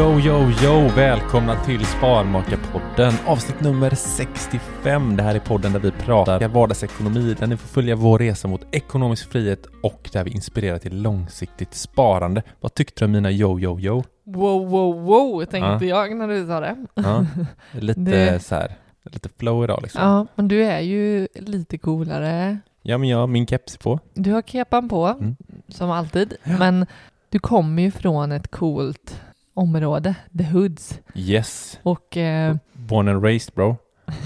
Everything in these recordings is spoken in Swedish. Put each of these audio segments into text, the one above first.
Yo, yo, yo! Välkomna till Sparmakarpodden avsnitt nummer 65. Det här är podden där vi pratar vardagsekonomi, där ni får följa vår resa mot ekonomisk frihet och där vi inspirerar till långsiktigt sparande. Vad tyckte du om mina yo, yo, yo? Wow, wow, wow, tänkte Ja. jag när du sa det. Ja, lite Det- så här, lite flow idag liksom. Ja, men du är ju lite coolare. Ja, men jag har min keps på. Du har kepan på, Mm. som alltid, men du kommer ju från ett coolt område, The Hoods. Yes, Och eh, born and raised bro.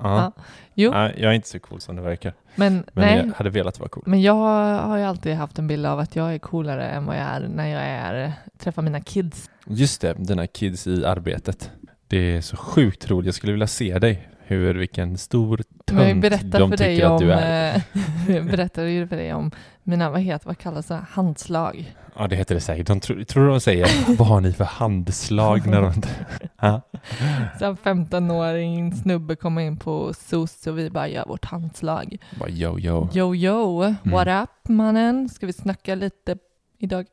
Ja. Ja, jo, Nej, jag är inte så cool som det verkar. men, Men nej. jag hade velat vara cool. Men jag har ju alltid haft en bild av att jag är coolare än vad jag är när jag är, träffar mina kids. Just det, dina kids i arbetet. Det är så sjukt roligt. Jag skulle vilja se dig. Hur, vilken stor tönt de för tycker att du är. eh, jag berättade ju för dig om mina, vad heter, vad kallas det, handslag. Ja, det heter det säkert. De tror, tror de säger, vad har ni för handslag när de... Så en 15-åring snubbe kommer in på SOS och vi bara gör vårt handslag. Bara yo, yo. Yo yo, Mm. what up mannen? Ska vi snacka lite idag?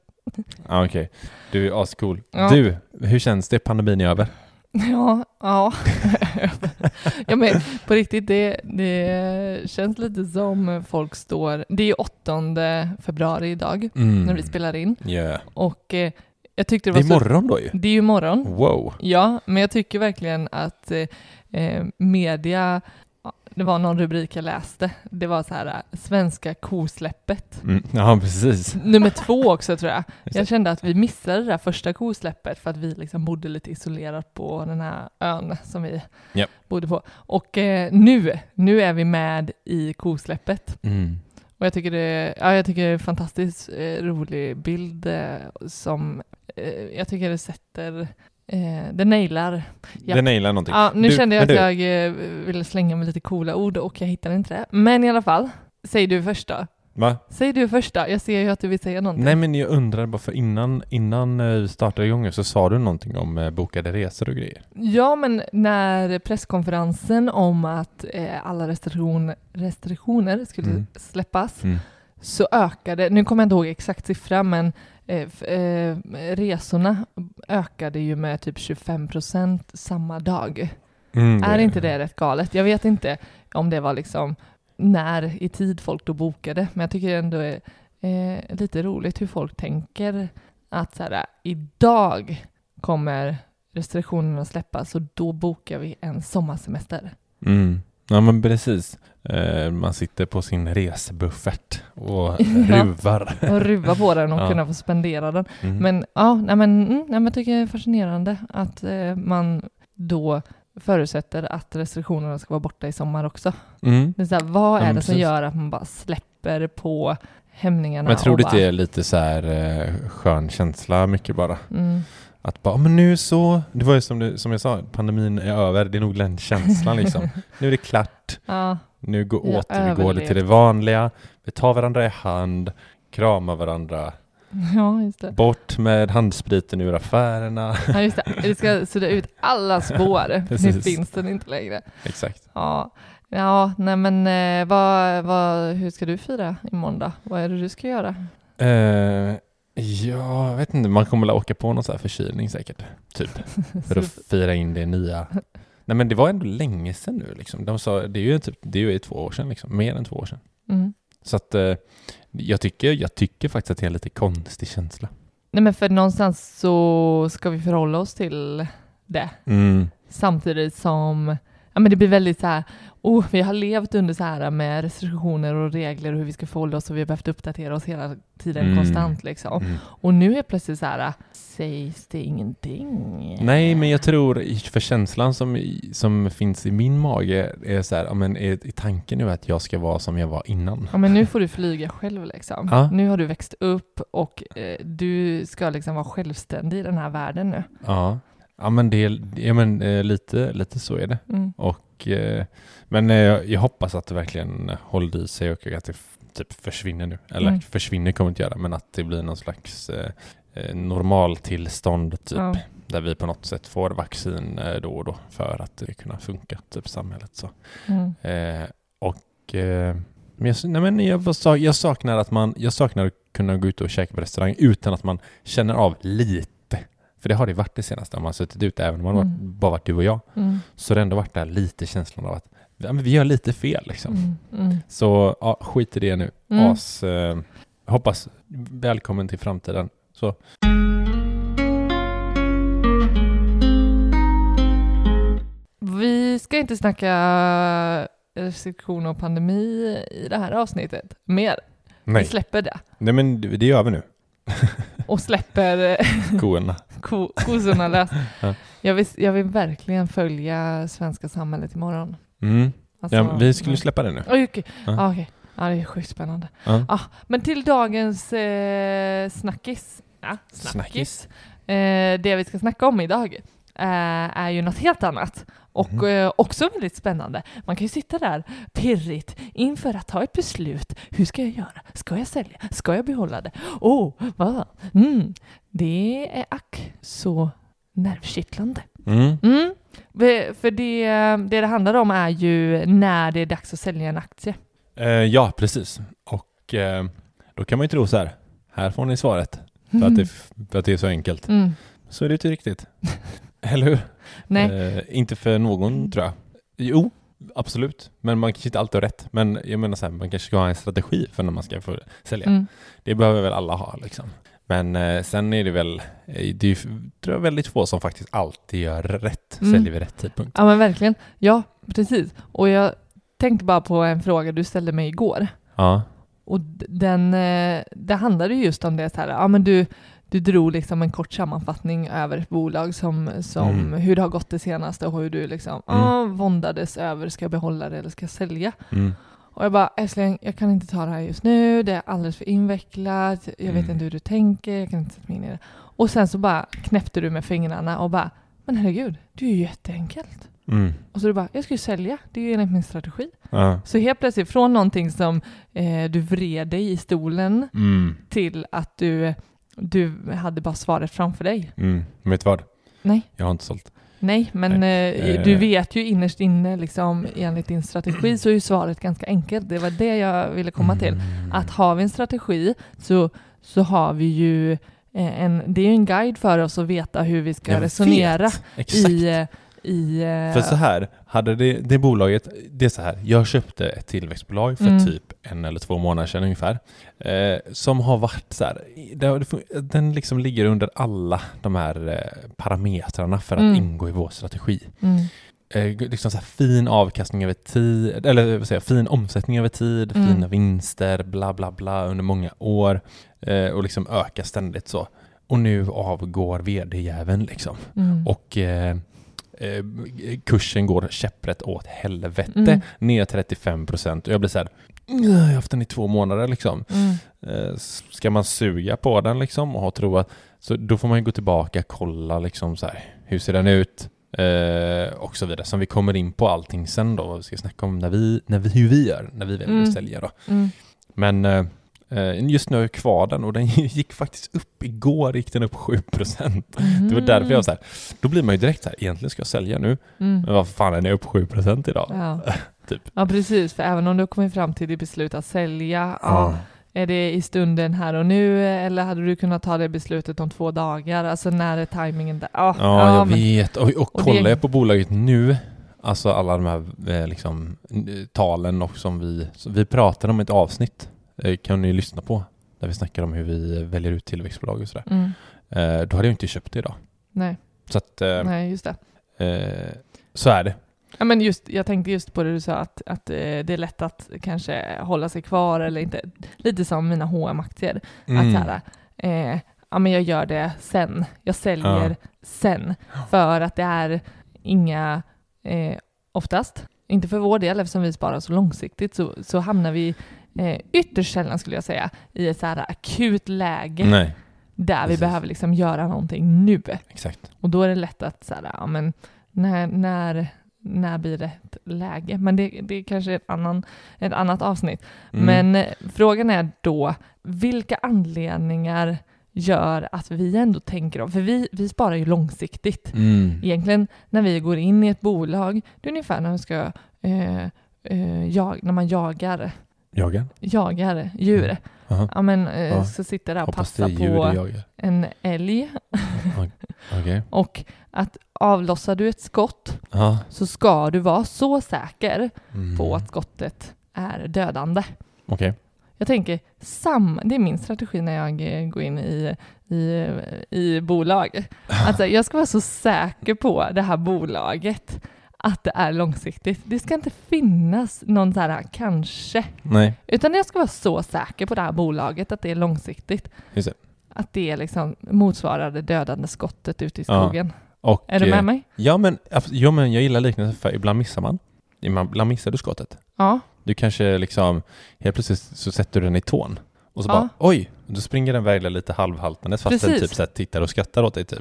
Ja, okej. Du är ascool. Ja. Du, hur känns det? Pandemin är över? Ja, ja. ja men på riktigt, det, det känns lite som folk står, det är ju 8 februari idag Mm. när vi spelar in Yeah. och eh, jag tyckte det Det var är så, imorgon då ju. det är ju imorgon. Wow. Ja, men jag tycker verkligen att eh, eh, media, det var någon rubrik jag läste, det var så här eh, svenska kosläppet. Mm. Ja, precis. Nummer två också tror jag. Jag kände att vi missade det där första kosläppet för att vi liksom bodde lite isolerat på den här ön som vi Japp. bodde på. Och eh, nu, nu är vi med i kosläppet. Mm. Och jag tycker det, ja, jag tycker det är en fantastiskt eh, rolig bild eh, som eh, jag tycker det sätter, eh, det nailar. Ja. Det nailar någonting. Ja, nu Du, kände jag att du- jag eh, ville slänga med lite coola ord och jag hittade inte det. Men i alla fall, säg du först då. Va? Säg du först då. Jag ser ju att du vill säga någonting. Nej, men jag undrar bara för innan, innan eh, vi startade igång så sa du någonting om eh, bokade resor och grejer. Ja, men när presskonferensen om att eh, alla restriktion, restriktioner skulle Mm. släppas Mm. så ökade, nu kommer jag inte ihåg exakt siffra, men eh, eh, resorna ökade ju med typ 25 procent samma dag. Mm, Är inte det rätt galet? Jag vet inte om det var liksom när i tid folk då bokade, men jag tycker det ändå är eh, lite roligt hur folk tänker att så här, idag kommer restriktionerna släppas och då bokar vi en sommarsemester. Mm. Ja men precis. Eh, man sitter på sin resebuffert och Ja. ruvar. Och ruva på den och Ja. kunna få spendera den. Mm. Men ja, nej men, mm, nej, men jag tycker det är fascinerande att eh, man då förutsätter att restriktionerna ska vara borta i sommar också. Mm. Det är så här, vad Ja, är men det som precis. gör att man bara släpper på hämningarna? Men jag tror och det bara, är lite så här eh, skön känsla mycket bara. Mm. Att bara, men nu så, det var ju som, du, som jag sa, pandemin är över, det är nog den känslan liksom. nu är det klart, Ja, nu går, Jag återgår det till överlevt. det vanliga, vi tar varandra i hand, kramar varandra, ja, just det. bort med handspriten ur affärerna. Ja, just det. Vi ska sudda ut alla spår. nu finns den inte längre. Exakt. Ja, ja nej men eh, vad, vad, hur ska du fira imorgon då? Vad är det du ska göra? Ja, jag vet inte, man kommer väl åka på någon sån här förkylning säkert, typ. För att fira in det nya. Nej men det var ändå länge sedan nu liksom. De sa, det är ju typ, det är ju två år sedan liksom, mer än två år sedan. Mm. Så att eh, jag, tycker, jag tycker faktiskt att det är en lite konstig känsla. Nej men för någonstans så ska vi förhålla oss till det. Mm. Samtidigt som ja, men det blir väldigt så här, oh, vi har levt under så här med restriktioner och regler och hur vi ska förhålla oss och vi har behövt uppdatera oss hela tiden Mm. konstant liksom. Mm. Och nu är plötsligt så här, sägs det ingenting? Nej, men jag tror för känslan som, som finns i min mage är så här, ja, men är, är tanken nu att jag ska vara som jag var innan? Ja men nu får du flyga själv liksom. Ja. Nu har du växt upp och eh, du ska liksom vara självständig i den här världen nu. Ja, ja men, det, är- ja, men eh, lite, lite så är det. Mm. Och, eh, men eh, jag hoppas att det verkligen håller i sig och att det typ försvinner nu. Eller Mm. försvinner kommer det inte göra, men att det blir någon slags eh, normaltillstånd typ. Ja. Där vi på något sätt får vaccin då och då för att det kunna funka, typ samhället så. Mm. Och men jag, nej men jag, jag saknar att man, jag saknar att kunna gå ut och käka på restaurang utan att man känner av lite. För det har det varit det senaste, om man har suttit ute, även om man har varit, Mm. bara varit du och jag, Mm. så har det ändå varit där lite känslan av att ja, vi gör lite fel liksom. Mm. Mm. Så ja, skit i det nu. Mm. As, eh, hoppas, välkommen till framtiden. Så. Vi ska inte snacka restriktioner och pandemi i det här avsnittet mer. Vi Nej. släpper det. nej, men det gör vi nu. Och släpper eh, Koerna. ko- kossorna lös. Ja. Jag, vill, jag vill verkligen följa svenska samhället imorgon. Mm. Alltså, Ja, vi skulle släppa det nu. Okej. Ja. Ja, okej. Ja, det är sjukt spännande. Ja. Ah, men till dagens eh, snackis. Ja, snackis. Snackis. Eh, det vi ska snacka om idag eh, är ju något helt annat. Och Mhm. eh, också väldigt spännande. Man kan ju sitta där pirrigt inför att ta ett beslut. Hur ska jag göra? Ska jag sälja? Ska jag behålla det? Oh, vad? Mm. Det är ack så nervkittlande. Mm. Mm. För det, det det handlar om är ju när det är dags att sälja en aktie. Eh, ja, precis. Och eh, då kan man ju tro så här. Här får ni svaret. För att det, för att det är så enkelt. Mm. Så är det inte riktigt. Eller hur? Nej. Eh, inte för någon tror jag. Jo, absolut. Men man kanske inte alltid har rätt. Men jag menar så här, man kanske ska ha en strategi för när man ska få sälja. Mm. Det behöver väl alla ha liksom. Men eh, sen är det väl, eh, det är tror jag väldigt få som faktiskt alltid gör rätt, Mm. säljer vid rätt tidpunkt. Ja men verkligen. Ja, precis. Och jag tänkte bara på en fråga du ställde mig igår. Ja. Och den, eh, det handlade ju just om det så här, ja men du, du drog liksom en kort sammanfattning över ett bolag som, som Mm. hur det har gått det senaste och hur du liksom, Mm. ah, våndades över, ska jag behålla det eller ska jag sälja? Mm. Och jag bara, älskling, jag kan inte ta det här just nu, det är alldeles för invecklat, jag vet Mm. inte hur du tänker, jag kan inte sätta mig in i det. Och sen så bara knäppte du med fingrarna och bara, men herregud, det är ju jätteenkelt. Mm. Och så du bara, jag ska ju sälja, det är ju enligt min strategi. Ja. Så helt plötsligt från någonting som eh, du vred dig i stolen Mm. till att du, du hade bara svaret framför dig. Mm. Men vet du vad? Nej. Jag har inte sålt. Nej, men eh, Eh. du vet ju innerst inne, liksom, enligt din strategi, så är ju svaret ganska enkelt. Det var det jag ville komma till. Mm. Att har vi en strategi så, så har vi ju eh, en, det är ju en guide för oss att veta hur vi ska Jag resonera i, eh, i eh, För så här, hade det, det bolaget, det är så här, jag köpte ett tillväxtbolag för Mm. typ en eller två månader sedan ungefär, eh, som har varit så här, den liksom ligger under alla de här eh, parametrarna för att Mm. ingå i vår strategi. mm, eh, liksom så fin avkastning över tid, eller vad säger fin omsättning över tid, Mm. fina vinster, bla bla bla under många år eh, och liksom ökar ständigt så. Och nu avgår vd-jäveln liksom. Mm. Och eh, eh, kursen går käpprätt åt helvete, Mm. ner 35 procent. Och jag blir så här, "Mm, jag har haft den i två månader liksom. Mm. Eh, ska man suga på den liksom och ha tro att, så då får man gå tillbaka, kolla liksom så här, hur ser den ut? Eh, och så vidare. Som vi kommer in på allting sen då, vi ska snacka om när vi, när vi, hur vi gör när vi väljer Mm. att sälja då. Mm. Men eh, eh, just nu har jag kvar den och den gick faktiskt upp igår, gick den upp 7 procent. Det var därför jag var så här, då blir man ju direkt så här, egentligen ska jag sälja nu, Mm. men vad fan den är upp 7 procent idag. Ja. Typ. ja, precis. För även om du har kommit fram till ditt beslut att sälja, ja. är det i stunden här och nu eller hade du kunnat ta det beslutet om två dagar? Alltså när är tajmingen där? Ja, Ja, jag men- vet. Och, och och kollar det- jag på bolaget nu, alltså alla de här eh, liksom, talen och som vi, vi pratade om ett avsnitt, eh, kan ni lyssna på, där vi snackar om hur vi väljer ut tillväxtbolag och sådär. Mm. Eh, då hade jag inte köpt det idag. Nej, Så att, nej, just det. eh, så är det. Ja, men just, jag tänkte just på det du sa, att, att eh, det är lätt att kanske hålla sig kvar eller inte. Lite som mina hm aktier Att Mm. så här, eh, ja, men jag gör det sen. Jag säljer Ja. sen. För att det är inga, eh, oftast, inte för vår del eftersom vi sparar så långsiktigt, så, så hamnar vi eh, ytterst sällan skulle jag säga i ett så här akut läge Nej, där vi precis. behöver liksom göra någonting nu. exakt. Och då är det lätt att så här, ja, men när, när, när blir ett läge? Men det, det är kanske ett, annan, ett annat avsnitt. Mm. Men eh, frågan är då, vilka anledningar gör att vi ändå tänker om? För vi, vi sparar ju långsiktigt. Mm. Egentligen när vi går in i ett bolag, det är ungefär när, man ska, eh, eh, jag, när man jagar, Jagar? jagar djur. Aha. Ja, men, Ja. Så sitter där och Hoppas passar är på jagar. en älg. Okej. Och att avlossar du ett skott Ja. så ska du vara så säker Mm. på att skottet är dödande. Okej. Jag tänker, sam, det är min strategi när jag går in i, i, i bolag. Alltså, jag ska vara så säker på det här bolaget att det är långsiktigt. Det ska inte finnas någon så här kanske, Nej, utan jag ska vara så säker på det här bolaget att det är långsiktigt. det. Att det liksom motsvarar det dödande skottet ute i Ja. Och, Är du eh, med mig? Ja men, ja, men jag gillar liknelsen för ibland missar man. Ibland missar du skottet. Ja. Du kanske liksom, helt plötsligt så sätter du den i tån. Och så Ja. bara, oj! Då springer den iväg lite halvhaltandes fast den Precis. typ så här tittar och skrattar åt dig typ.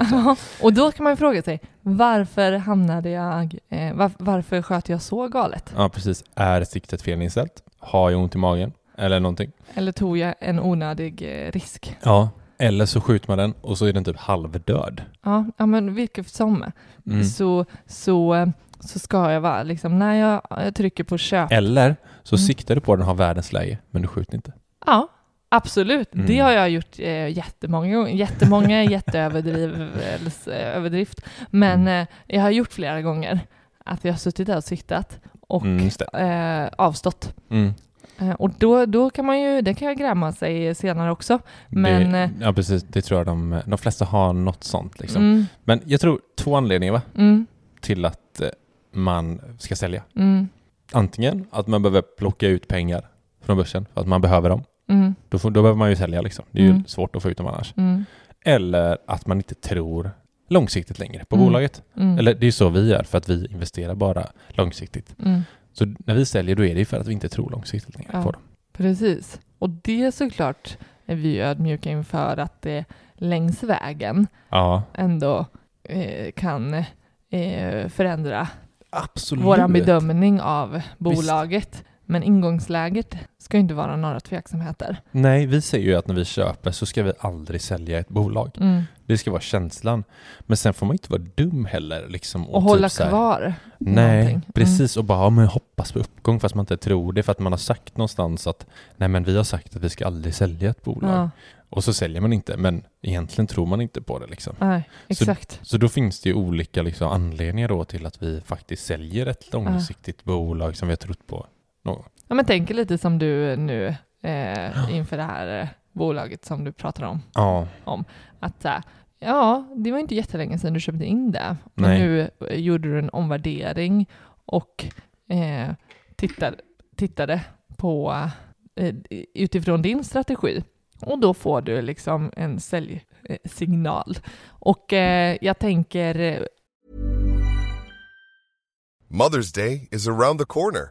Och då kan man ju fråga sig, varför hamnade jag, eh, var, varför sköt jag så galet? Ja precis. Är siktet felinställt? Har jag ont i magen? Eller någonting? Eller tog jag en onödig eh, risk? Ja. Eller så skjuter man den och så är den typ halvdöd. Ja, ja men vilket som, Mm. så, så, så ska jag vara liksom, när jag, jag trycker på köp. Eller så Mm. siktar du på den och har världens läge, men du skjuter inte. Ja, absolut. Mm. Det har jag gjort eh, jättemånga gånger. Jättemånga jätteöverdrift. Men Mm. eh, jag har gjort flera gånger att jag har suttit där och siktat och Mm, eh, avstått. Eh, Och då, då kan man ju, det kan jag gräma sig senare också. Men, det, eh, ja precis, det tror jag de, de flesta har något sånt liksom. Mm, Men jag tror två anledningar va? mm, till att eh, man ska sälja. mm, Antingen att man behöver plocka ut pengar från börsen för att man behöver dem. mm, Då, får, då behöver man ju sälja liksom. Det är ju Mm. svårt att få ut dem annars. mm, Eller att man inte tror långsiktigt längre på bolaget. Eller det är ju så vi gör för att vi investerar bara långsiktigt. Så när vi säljer då är det ju för att vi inte tror långsiktigt längre Ja. på dem. Precis. Och det såklart är vi ju ödmjuka inför att det längs vägen Ja, ändå eh, kan eh, förändra absolut. vår bedömning av bolaget. Men ingångsläget ska ju inte vara några tveksamheter. Nej, vi säger ju att när vi köper så ska vi aldrig sälja ett bolag. Mm. Det ska vara känslan. Men sen får man inte vara dum heller. Liksom, Och hålla typ så här- kvar. Nej, någonting. Mm. precis. Och bara ja, men hoppas på uppgång fast man inte tror det. För att man har sagt någonstans att nej men vi har sagt att vi ska aldrig sälja ett bolag. Ja, Och så säljer man inte. Men egentligen tror man inte på det liksom. nej, exakt. Så då finns det ju olika liksom, anledningar då till att vi faktiskt säljer ett långsiktigt bolag som vi har trott på. Någon- Ja, men tänk lite som du nu eh, inför det här eh, bolaget som du pratar om. Ja, Att så här, ja, det var inte jättelänge sedan du köpte in det. Men Nej. nu eh, gjorde du en omvärdering och eh, tittade, tittade på eh, utifrån din strategi. Och då får du liksom en säljsignal. Och eh, jag tänker, Mother's Day is around the corner.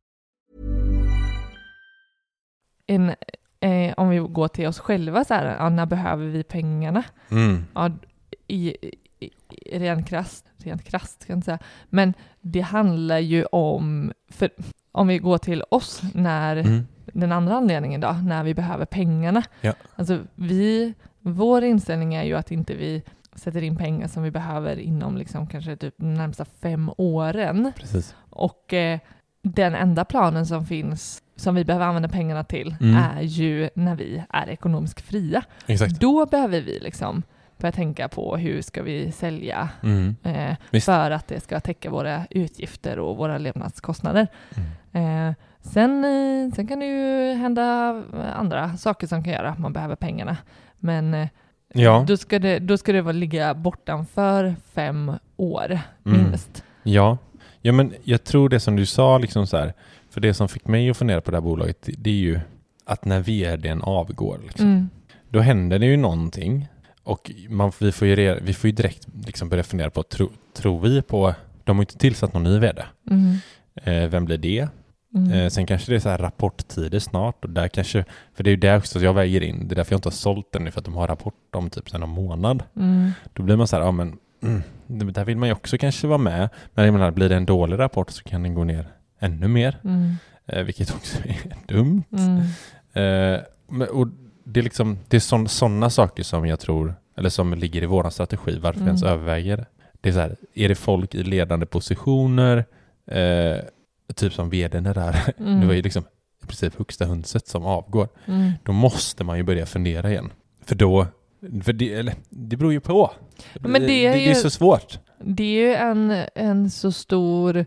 En, eh, om vi går till oss själva, så här, ja, när behöver vi pengarna? Mm. Ja, i, i, i ren krasst, rent krasst kan jag säga. Men det handlar ju om, för om vi går till oss när Mm. den andra anledningen då, när vi behöver pengarna. Ja. Alltså vi, vår inställning är ju att inte vi sätter in pengar som vi behöver inom liksom kanske typ de närmsta fem åren. Precis. Och eh, den enda planen som finns som vi behöver använda pengarna till Mm. är ju när vi är ekonomiskt fria. Exakt. Då behöver vi liksom börja tänka på hur ska vi sälja Mm. eh, för att det ska täcka våra utgifter och våra levnadskostnader. Mm. Eh, sen, eh, sen kan det ju hända andra saker som kan göra att man behöver pengarna. Men eh, Ja. då, ska det, då ska det vara ligga bortanför fem år Mm. minst. Ja. Ja, men jag tror det som du sa, liksom så här, för det som fick mig att fundera på det här bolaget, det, det är ju att när vdn avgår, liksom, Mm. då händer det ju någonting och man, vi, får ju, vi får ju direkt liksom börja fundera på, tro, tror vi på, de har ju inte tillsatt någon ny vd. Mm. Eh, vem blir det? Mm. Eh, sen kanske det är så här rapporttider snart och där kanske, för det är ju där också jag väger in, det är därför jag inte har sålt den nu, för att de har rapport om typ en månad. Mm. Då blir man så här, ja men mm, där vill man ju också kanske vara med, men jag menar, blir det en dålig rapport så kan den gå ner ännu mer, Mm. eh, vilket också är dumt. Mm. Eh, och det är liksom, det är sådana saker som jag tror, eller som ligger i vår strategi, varför vi Mm. ens överväger det. Det är så här, är det folk i ledande positioner, eh, typ som vdn är där, Mm. det var ju liksom i princip högsta hönset som avgår, Mm. då måste man ju börja fundera igen. För då, för det, eller, det beror ju på. Men det är det, det är ju- så svårt. Det är ju en, en så stor,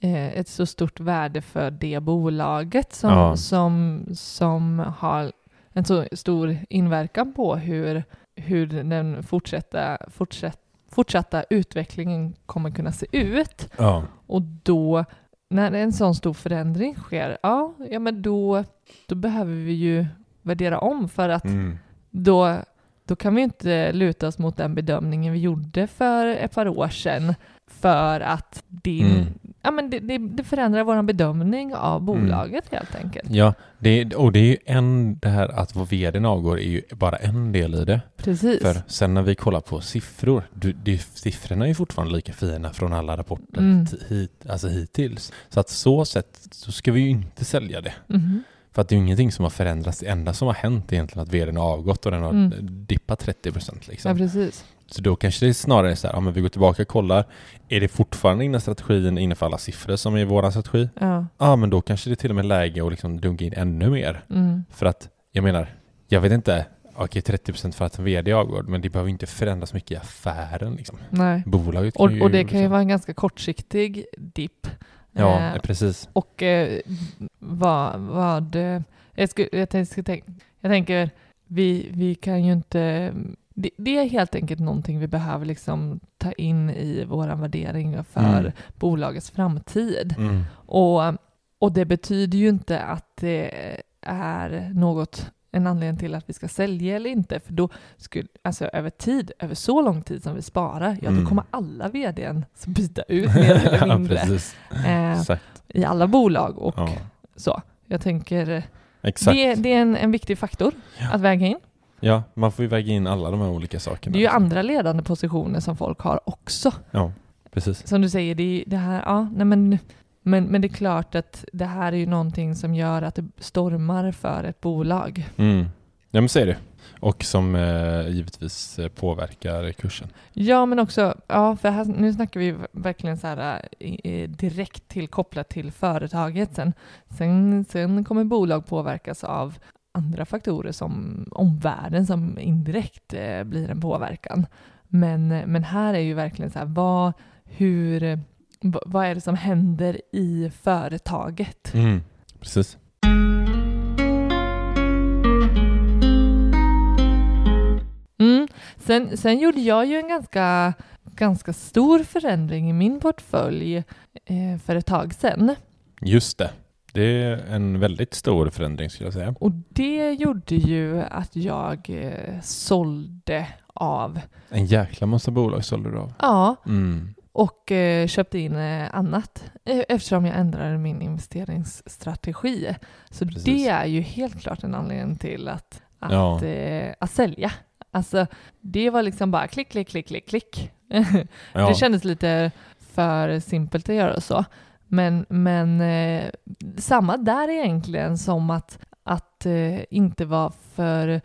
eh, ett så stort värde för det bolaget som, Ja. som, som har en så stor inverkan på hur, hur den fortsätta, fortsätt, fortsatta utvecklingen kommer kunna se ut. Ja. Och då, när en sån stor förändring sker, ja, ja men då, då behöver vi ju värdera om för att Mm. då, då kan vi inte luta oss mot den bedömningen vi gjorde för ett par år sedan för att din, Mm. ja, men det, det, det förändrar vår bedömning av bolaget helt enkelt. Ja, det, och det är ju en, det här att vår vdn avgår är ju bara en del i det. Precis. För sen när vi kollar på siffror, du, det, siffrorna är ju fortfarande lika fina från alla rapporter Mm. hit, alltså hittills. Så att så sett så ska vi ju inte sälja det. Mhm. För att det är ju ingenting som har förändrats. Det enda som har hänt är egentligen att vdn har avgått och den har Mm. dippat 30 procent. Ja, Liksom. precis. så då kanske det är snarare så här, ja, men vi går tillbaka och kollar. Är det fortfarande innan strategin inne för alla siffror som är vår strategi? Ja. Ja, men då kanske det är till och med läge att liksom dunka in ännu mer. Mm. För att, jag menar, jag vet inte, okej 30% för att en vd avgår, men det behöver inte förändras mycket i affären. Liksom. Nej. Bolaget Och, ju... och det kan ju liksom, vara en ganska kortsiktig dipp. Ja, Eh, precis. Och eh, vad, vad eh, jag, skulle, jag, tänk, jag tänker, vi, vi kan ju inte, det, det är helt enkelt någonting vi behöver liksom ta in i vår värdering för Mm. bolagets framtid. Mm. Och, och det betyder ju inte att det är något en anledning till att vi ska sälja eller inte. För då skulle, alltså över tid, över så lång tid som vi sparar, ja Mm. då kommer alla vdn byta ut mer eller ja, mindre precis. eh, i alla bolag och Ja, så. Jag tänker, eh, det, det är en, en viktig faktor att väga in. Ja, man får ju väga in alla de här olika sakerna. Det är ju andra ledande positioner som folk har också. Ja, precis. Som du säger, det, det här, ja, nej men, men, men det är klart att det här är ju någonting som gör att det stormar för ett bolag. Mm. Ja, men så är det. Och som eh, givetvis eh, påverkar kursen. Ja, men också, ja, för här, nu snackar vi verkligen så här eh, direkt till kopplat till företaget. Sen, sen, sen kommer bolag påverkas av andra faktorer som omvärlden som indirekt eh, blir en påverkan. Men, men här är ju verkligen så här, vad, hur, eh, vad är det som händer i företaget? Mm. Precis. Mm. Sen, sen gjorde jag ju en ganska, ganska stor förändring i min portfölj eh, för ett tag sedan. Just det. Det är en väldigt stor förändring skulle jag säga. Och det gjorde ju att jag eh, sålde av, En jäkla massa bolag sålde du av. ja, Mm. Och eh, köpte in eh, annat eh, eftersom jag ändrade min investeringsstrategi. Så Precis. det är ju helt klart en anledning till att, att, Ja. att sälja. Alltså, det var liksom bara klick, klick, klick, klick, klick. Ja. Det kändes lite för simpelt att göra så. Men, men eh, samma där egentligen som att, att eh, inte vara för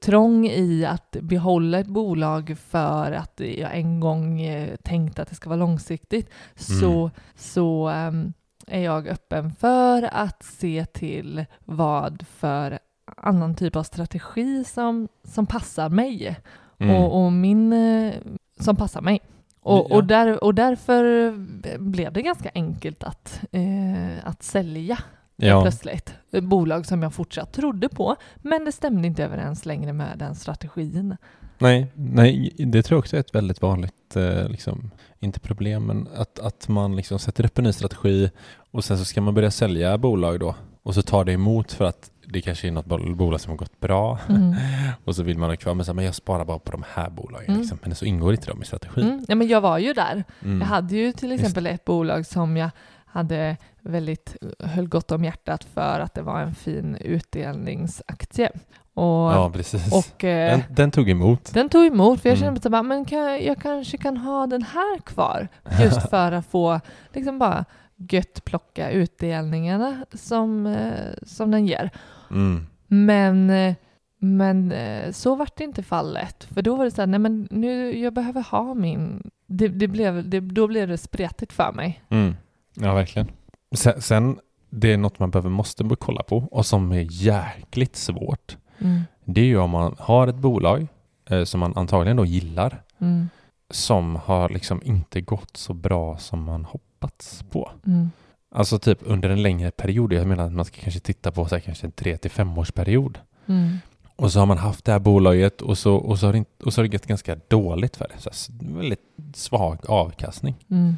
trång i att behålla ett bolag för att jag en gång eh, tänkte att det ska vara långsiktigt. Så, Mm. så ehm, är jag öppen för att se till vad för annan typ av strategi som, som passar mig Mm. och, och min eh, som passar mig. Och, Ja. och, där, och därför blev det ganska enkelt att, eh, att sälja ja. plötsligt. Bolag som jag fortsatt trodde på, men det stämde inte överens längre med den strategin. Nej, nej, det tror jag också är ett väldigt vanligt, eh, liksom, inte problem, men att, att man liksom sätter upp en ny strategi och sen så ska man börja sälja bolag då och så tar det emot för att det kanske är något bol- bolag som har gått bra Mm. och så vill man ha kvar, men, så, här, men jag sparar bara på de här bolagen, Mm. liksom. men så ingår inte de i strategin. Mm. Ja, men jag var ju där. Mm. Jag hade ju till Just exempel ett bolag som jag hade väldigt, höll gott om hjärtat för att det var en fin utdelningsaktie. Och, Ja, precis. och eh, den, den tog emot. Den tog emot, för jag Mm. kände men kan, jag- kanske kan ha den här kvar. Just för att få liksom bara gött plocka utdelningarna som, eh, som den ger. Mm. Men, eh, men så vart det inte fallet. För då var det så här, nej men nu, jag behöver ha min... Det, det blev, det, då blev det spretigt för mig. Mm. Ja, verkligen. Sen, sen, det är något man behöver, måste kolla på och som är jäkligt svårt. Mm. Det är ju om man har ett bolag eh, som man antagligen då gillar Mm. som har liksom inte gått så bra som man hoppats på. Mm. Alltså typ under en längre period. Jag menar att man ska kanske titta på så här, kanske en tre till fem års period. Mm. Och så har man haft det här bolaget och så, och så, har, det, inte- och så har det gått ganska dåligt för det. Så väldigt svag avkastning. Mm.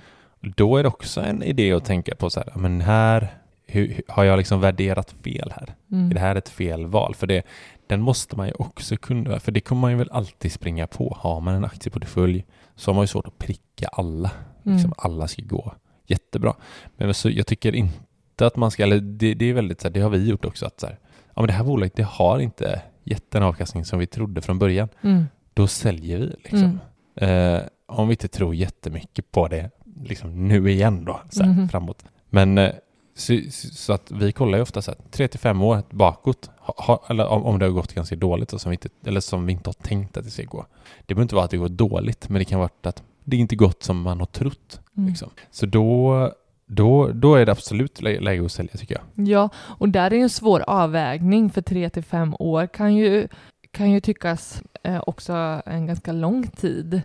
Då är det också en idé att tänka på så här, men här hur, har jag liksom värderat fel här? Mm. Är det här ett fel val? För det, den måste man ju också kunna, för det kommer man ju väl alltid springa på. Har man en aktieportfölj så har man ju svårt att pricka alla. Mm. Liksom alla ska gå jättebra. Men så, jag tycker inte att man ska, eller det, det är väldigt så här, det har vi gjort också, att så här, ja men det här bolaget det har inte gett den avkastning som vi trodde från början. Mm. Då säljer vi liksom. Eh, om vi inte tror jättemycket på det liksom nu igen då, så här, Mhm. framåt. Men eh, så, så att vi kollar ju ofta så här, tre till fem år bakåt, ha, eller om, om det har gått ganska dåligt, så som vi inte, eller som vi inte har tänkt att det ska gå. Det behöver inte vara att det går dåligt, men det kan vara att det inte gått som man har trott. Mm. Liksom. Så då, då, då är det absolut lä- läge att sälja tycker jag. Ja, och där är en svår avvägning för tre till fem år kan ju, kan ju tyckas eh, också en ganska lång tid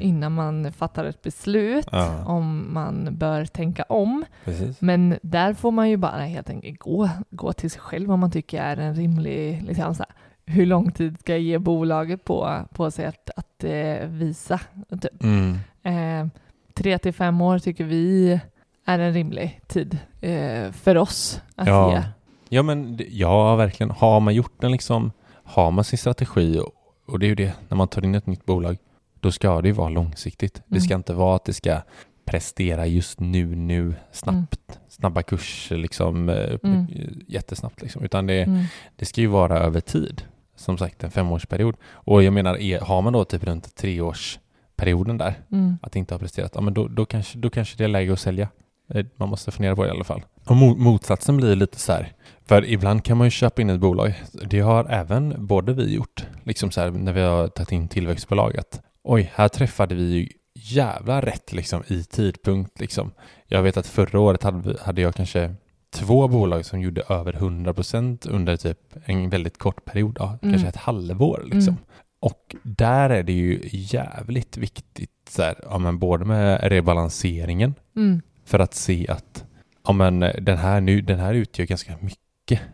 innan man fattar ett beslut Ja. om man bör tänka om. Precis. Men där får man ju bara helt enkelt gå, gå till sig själv om man tycker är en rimlig, liksom så här, hur lång tid ska jag ge bolaget på, på sig att, att eh, visa? Typ. Mm. Eh, tre till fem år tycker vi är en rimlig tid eh, för oss att Ja. ge. Ja men ja, verkligen. Har man gjort den liksom, har man sin strategi och, det är ju det, när man tar in ett nytt bolag, då ska det ju vara långsiktigt. Det ska Mm. inte vara att det ska prestera just nu, nu, snabbt, snabba kurser liksom, eh, Mm. jättesnabbt liksom, utan det, Mm. det ska ju vara över tid. Som sagt en femårsperiod. Och jag menar, är, har man då typ runt treårsperioden där, Mm. att inte ha presterat, ja men då, då, kanske, då kanske det är läge att sälja. Eh, Man måste fundera på det i alla fall. Och mo- motsatsen blir lite så här, för ibland kan man ju köpa in ett bolag. Det har även både vi gjort, liksom så här när vi har tagit in tillväxtbolag, att oj, här träffade vi ju jävla rätt liksom i tidpunkt liksom. Jag vet att förra året hade, vi- hade jag kanske två bolag som gjorde över 100% under typ en väldigt kort period, ja, Mm. kanske ett halvår liksom. Mm. Och där är det ju jävligt viktigt, så här, ja, men både med rebalanseringen Mm. för att se att ja, men den, här nu, den här utgör ganska mycket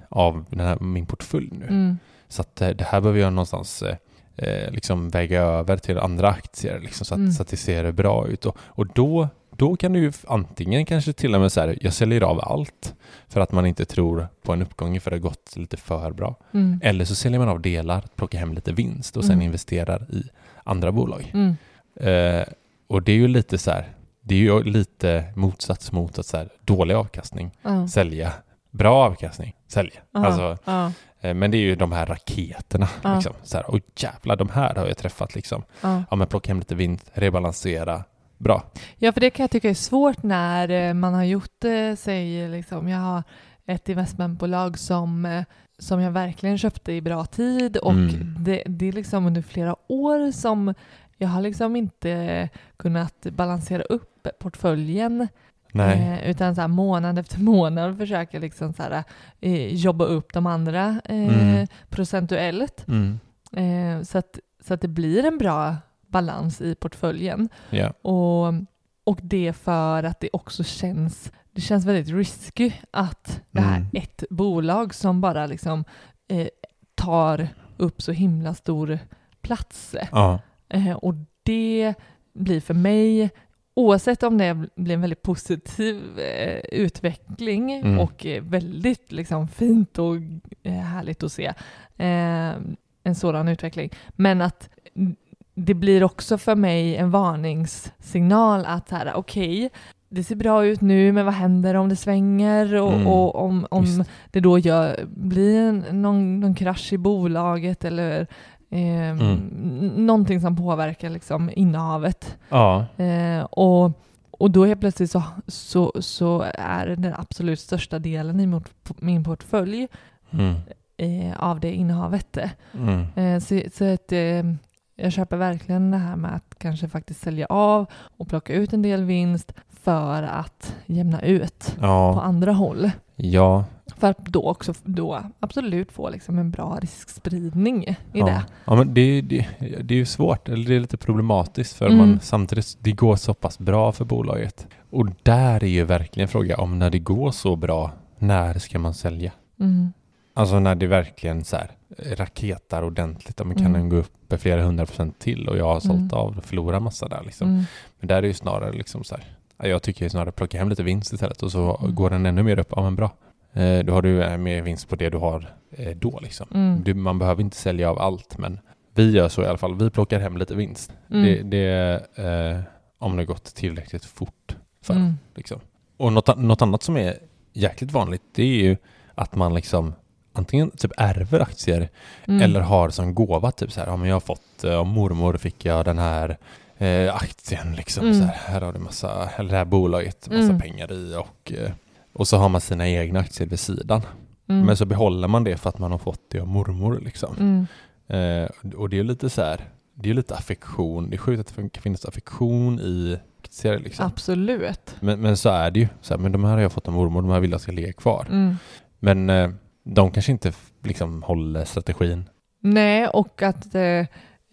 av den här, min portfölj nu. Mm. Så att eh, det här behöver jag någonstans eh, eh, liksom väga över till andra aktier liksom, så, att, Mm. så att det ser bra ut. Och, och då, då kan du ju antingen kanske till och med så här, jag säljer av allt för att man inte tror på en uppgång för det har gått lite för bra. Mm. Eller så säljer man av delar, plockar hem lite vinst och sen Mm. investerar i andra bolag. Mm. Eh, och det är ju lite så här, det är ju lite motsats mot att så här, dålig avkastning, Ja. sälja, bra avkastning, sälja. Ja. Alltså, Ja. eh, men det är ju de här raketerna. Ja. Liksom. Så här, och jävlar, de här har jag träffat liksom. Ja. Ja, men plocka hem lite vinst, rebalansera, bra. Ja, för det kan jag tycka är svårt när eh, man har gjort, eh, säg liksom, jag har ett investmentbolag som, som jag verkligen köpte i bra tid och Mm. det, det är liksom under flera år som jag har liksom inte kunnat balansera upp portföljen Nej. eh, utan så här månad efter månad försöka liksom så här, eh, jobba upp de andra eh, Mm. procentuellt Mm. så, att, så att det blir en bra balans i portföljen. Ja. Och, och det för att det också känns, det känns väldigt risky att det här Mm. ett bolag som bara liksom eh, tar upp så himla stor plats. Ja. Eh, och det blir för mig, oavsett om det blir en väldigt positiv eh, utveckling Mm. och eh, väldigt liksom, fint och eh, härligt att se eh, en sådan utveckling, men att det blir också för mig en varningssignal att okej, det ser bra ut nu, men vad händer om det svänger och, Mm. och om, om det då gör, blir en, någon, någon krasch i bolaget eller eh, Mm. någonting som påverkar liksom innehavet. Ja. Eh, och, och då helt plötsligt så, så, så är den absolut största delen i mot, min portfölj Mm. eh, av det innehavet. Mm. Eh, så så att, eh, jag köper verkligen det här med att kanske faktiskt sälja av och plocka ut en del vinst för att jämna ut på Ja. andra håll. Ja. För att då också då absolut få liksom en bra riskspridning i ja. det. Ja, men det, det, det är ju svårt, eller det är lite problematiskt för Mm. man samtidigt, det går så pass bra för bolaget. Och där är ju verkligen frågan om när det går så bra, när ska man sälja? Mm. Alltså när det verkligen så här eh, raketar ordentligt, men kan Mm. den gå upp flera hundra procent till och jag har sålt Mm. av och förlorat massa där liksom. Mm. Men där är det ju snarare liksom så här, ja, jag tycker snarare plocka hem lite vinst istället och så Mm. går den ännu mer upp, ja men bra. Eh, då har du eh, mer vinst på det du har eh, då liksom. Mm. Du, man behöver inte sälja av allt, men vi gör så i alla fall. Vi plockar hem lite vinst. Mm. Det, det eh, om det gått tillräckligt fort för Mm. liksom. Och något, något annat som är jäkligt vanligt, det är ju att man liksom antingen typ ärver aktier Mm. eller har som gåva typ så här, ja men jag har fått, av mormor fick jag den här eh, aktien liksom Mm. så här, här har du massa, eller det här bolaget, massa Mm. pengar i och, och så har man sina egna aktier vid sidan. Mm. Men så behåller man det för att man har fått det av mormor liksom. Mm. Eh, och det är lite så här, det är lite affektion, det är sjukt att det kan finnas affektion i aktier liksom. Absolut. Men, men så är det ju, så här, men de här har jag fått av mormor, de här vill jag ska ligga kvar. Mm. Men eh, de kanske inte liksom håller strategin. Nej, och att eh,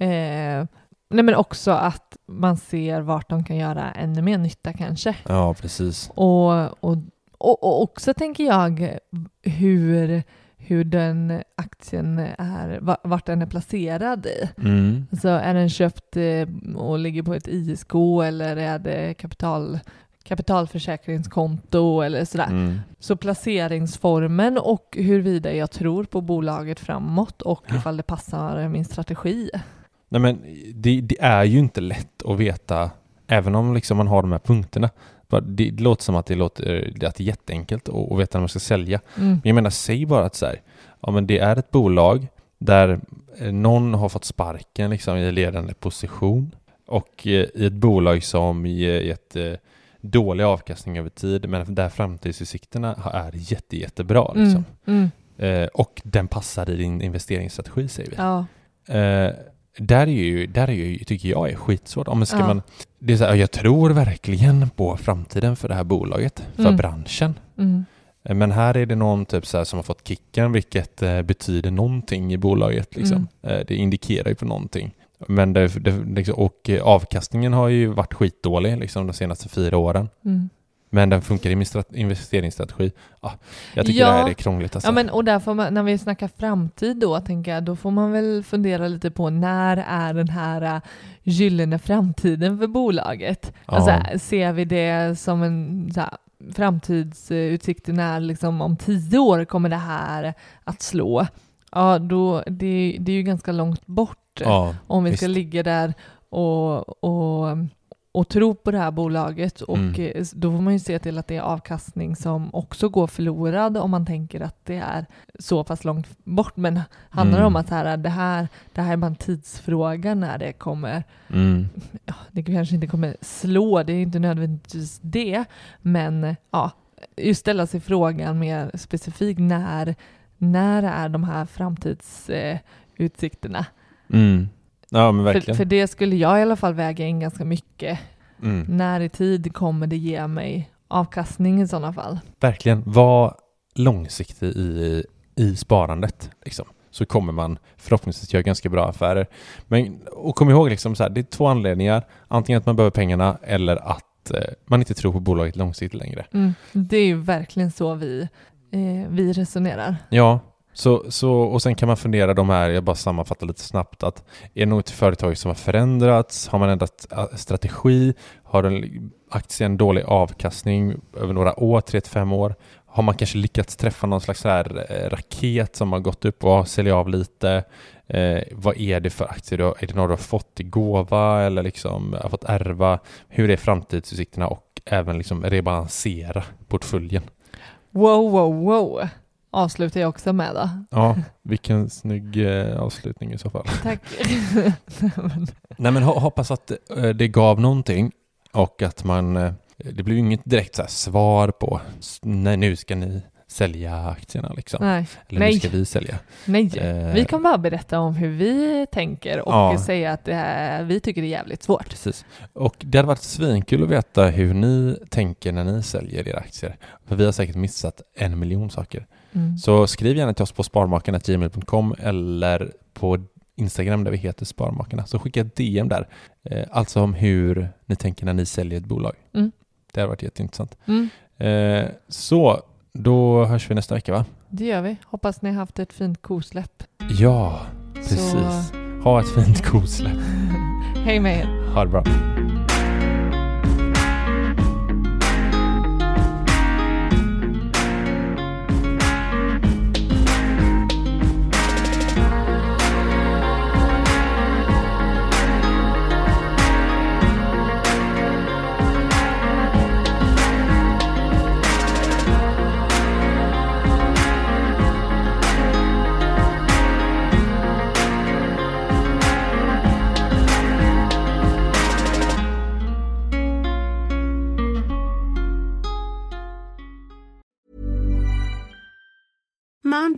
eh, nej men också att man ser vart de kan göra ännu mer nytta kanske. Ja, precis. Och, och, och, och också tänker jag hur, hur den aktien är, va- vart den är placerad i. Mm. Alltså är den köpt eh, och ligger på ett ISK eller är det kapital, kapitalförsäkringskonto eller sådär. Mm. Så placeringsformen och huruvida jag tror på bolaget framåt och ifall det passar min strategi. Nej men det, det är ju inte lätt att veta, även om liksom man har de här punkterna. Det, låter som att det, låter, att det är jätteenkelt att, veta när man ska sälja. Mm. Men jag menar, säg bara att så här, ja men det är ett bolag där eh, någon har fått sparken liksom i ledande position och eh, i ett bolag som ger gett eh, dålig avkastning över tid men där framtidsutsikterna är jätte, jättebra liksom. Mm. Mm. Eh, och den passar i din investeringsstrategi säger vi. Ja. Eh, där är ju, där är ju, tycker jag är skitsvårt. Om ska Ja. man, det är så här, jag tror verkligen på framtiden för det här bolaget, för Mm. branschen. Mm. Eh, Men här är det någon typ så som har fått kicken, vilket eh, betyder någonting i bolaget. Liksom. Mm. Eh, det indikerar ju på någonting. Men det, det, liksom, och avkastningen har ju varit skitdålig liksom, de senaste fyra åren. Mm. Men den funkar i min strat- investeringsstrategi. Ah, jag tycker Ja. det här är krångligt. Alltså. Ja men och där får man, när vi snackar framtid då tänker jag, då får man väl fundera lite på när är den här äh, gyllene framtiden för bolaget? Ja. Alltså ser vi det som en så här, framtidsutsikten när liksom om tio år kommer det här att slå? Ja, då, det, det är ju ganska långt bort ja, om vi ska visst. ligga där och, och, och tro på det här bolaget och Mm. eh, då får man ju se till att det är avkastning som också går förlorad om man tänker att det är så pass långt bort. Men handlar det Mm. om att här, det, här, det här är bara en tidsfråga när det kommer, Mm. ja, det kanske inte kommer slå, det är inte nödvändigtvis det, men ja, just ställa sig frågan mer specifikt när, när är de här framtidsutsikterna? Eh. Ja men För, verkligen. för det skulle jag i alla fall väga in ganska mycket. Mm. När i tid kommer det ge mig avkastning i sådana fall? Verkligen, var långsiktig i, i sparandet. Liksom. Så kommer man förhoppningsvis göra ganska bra affärer. Men, och kom ihåg, liksom, så här, det är två anledningar. Antingen att man behöver pengarna eller att eh, man inte tror på bolaget långsiktigt längre. Mm. Det är ju verkligen så vi, eh, vi resonerar. Ja, så, så, och sen kan man fundera de här, jag bara sammanfattar lite snabbt, att är det något företag som har förändrats? Har man ändrat äh, strategi? Har den aktien dålig avkastning över några år, 3-5 år? Har man kanske lyckats träffa någon slags här eh, raket som har gått upp och säljer av lite? Eh, vad är det för aktier? Är det något du har fått i gåva eller liksom äh, har fått ärva? Hur är framtidsutsikterna och även liksom rebalansera portföljen? Wow, wow, wow. Avslutar jag också med då. Ja, vilken snygg eh, avslutning i så fall. Tack. Nej men ho- hoppas att eh, det gav någonting och att man, eh, det blir ju inget direkt så här svar på nej nu ska ni sälja aktierna liksom. Nej, Eller nej. nu ska vi sälja. nej. Vi kan bara berätta om hur vi tänker och Ja. säga att det här, vi tycker det är jävligt svårt. Precis. Och det hade varit svinkul att veta hur ni tänker när ni säljer era aktier. För vi har säkert missat en miljon saker. Mm. Så skriv gärna till oss på sparmakarna.gmail.com eller på Instagram där vi heter Sparmakarna. Så skicka ett DM där. Eh, alltså om hur ni tänker när ni säljer ett bolag. Mm. Det har varit jätteintressant. Mm. Eh, så, då hörs vi nästa vecka va? Det gör vi. Hoppas ni har haft ett fint kosläpp. Ja, precis. Så, Ha ett fint kosläpp. hej med er. Ha det bra.